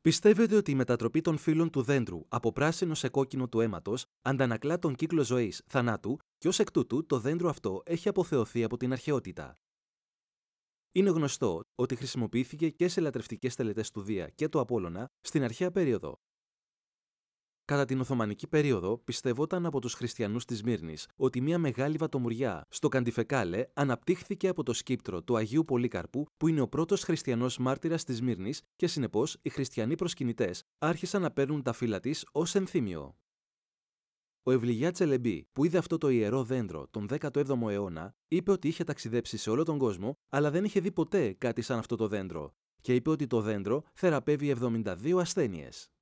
Πιστεύετε ότι η μετατροπή των φύλων του δέντρου από πράσινο σε κόκκινο του αίματος αντανακλά τον κύκλο ζωής θανάτου και ως εκ τούτου το δέντρο αυτό έχει αποθεωθεί από την αρχαιότητα. Είναι γνωστό ότι χρησιμοποιήθηκε και σε λατρευτικές τελετές του Δία και του Απόλλωνα στην αρχαία περίοδο. Κατά την Οθωμανική περίοδο, πιστευόταν από τους χριστιανούς της Μύρνης ότι μια μεγάλη βατομουριά στο Καντιφεκάλε αναπτύχθηκε από το σκύπτρο του Αγίου Πολύκαρπου, που είναι ο πρώτος χριστιανός μάρτυρας της Μύρνης, και συνεπώς οι χριστιανοί προσκυνητές άρχισαν να παίρνουν τα φύλλα της ως ενθύμιο. Ο Ευληγιά Τσελεμπή, που είδε αυτό το ιερό δέντρο τον 17ο αιώνα, είπε ότι είχε ταξιδέψει σε όλο τον κόσμο, αλλά δεν είχε δει ποτέ κάτι σαν αυτό το δέντρο, και είπε ότι το δέντρο θεραπεύει 72 ασθένειες.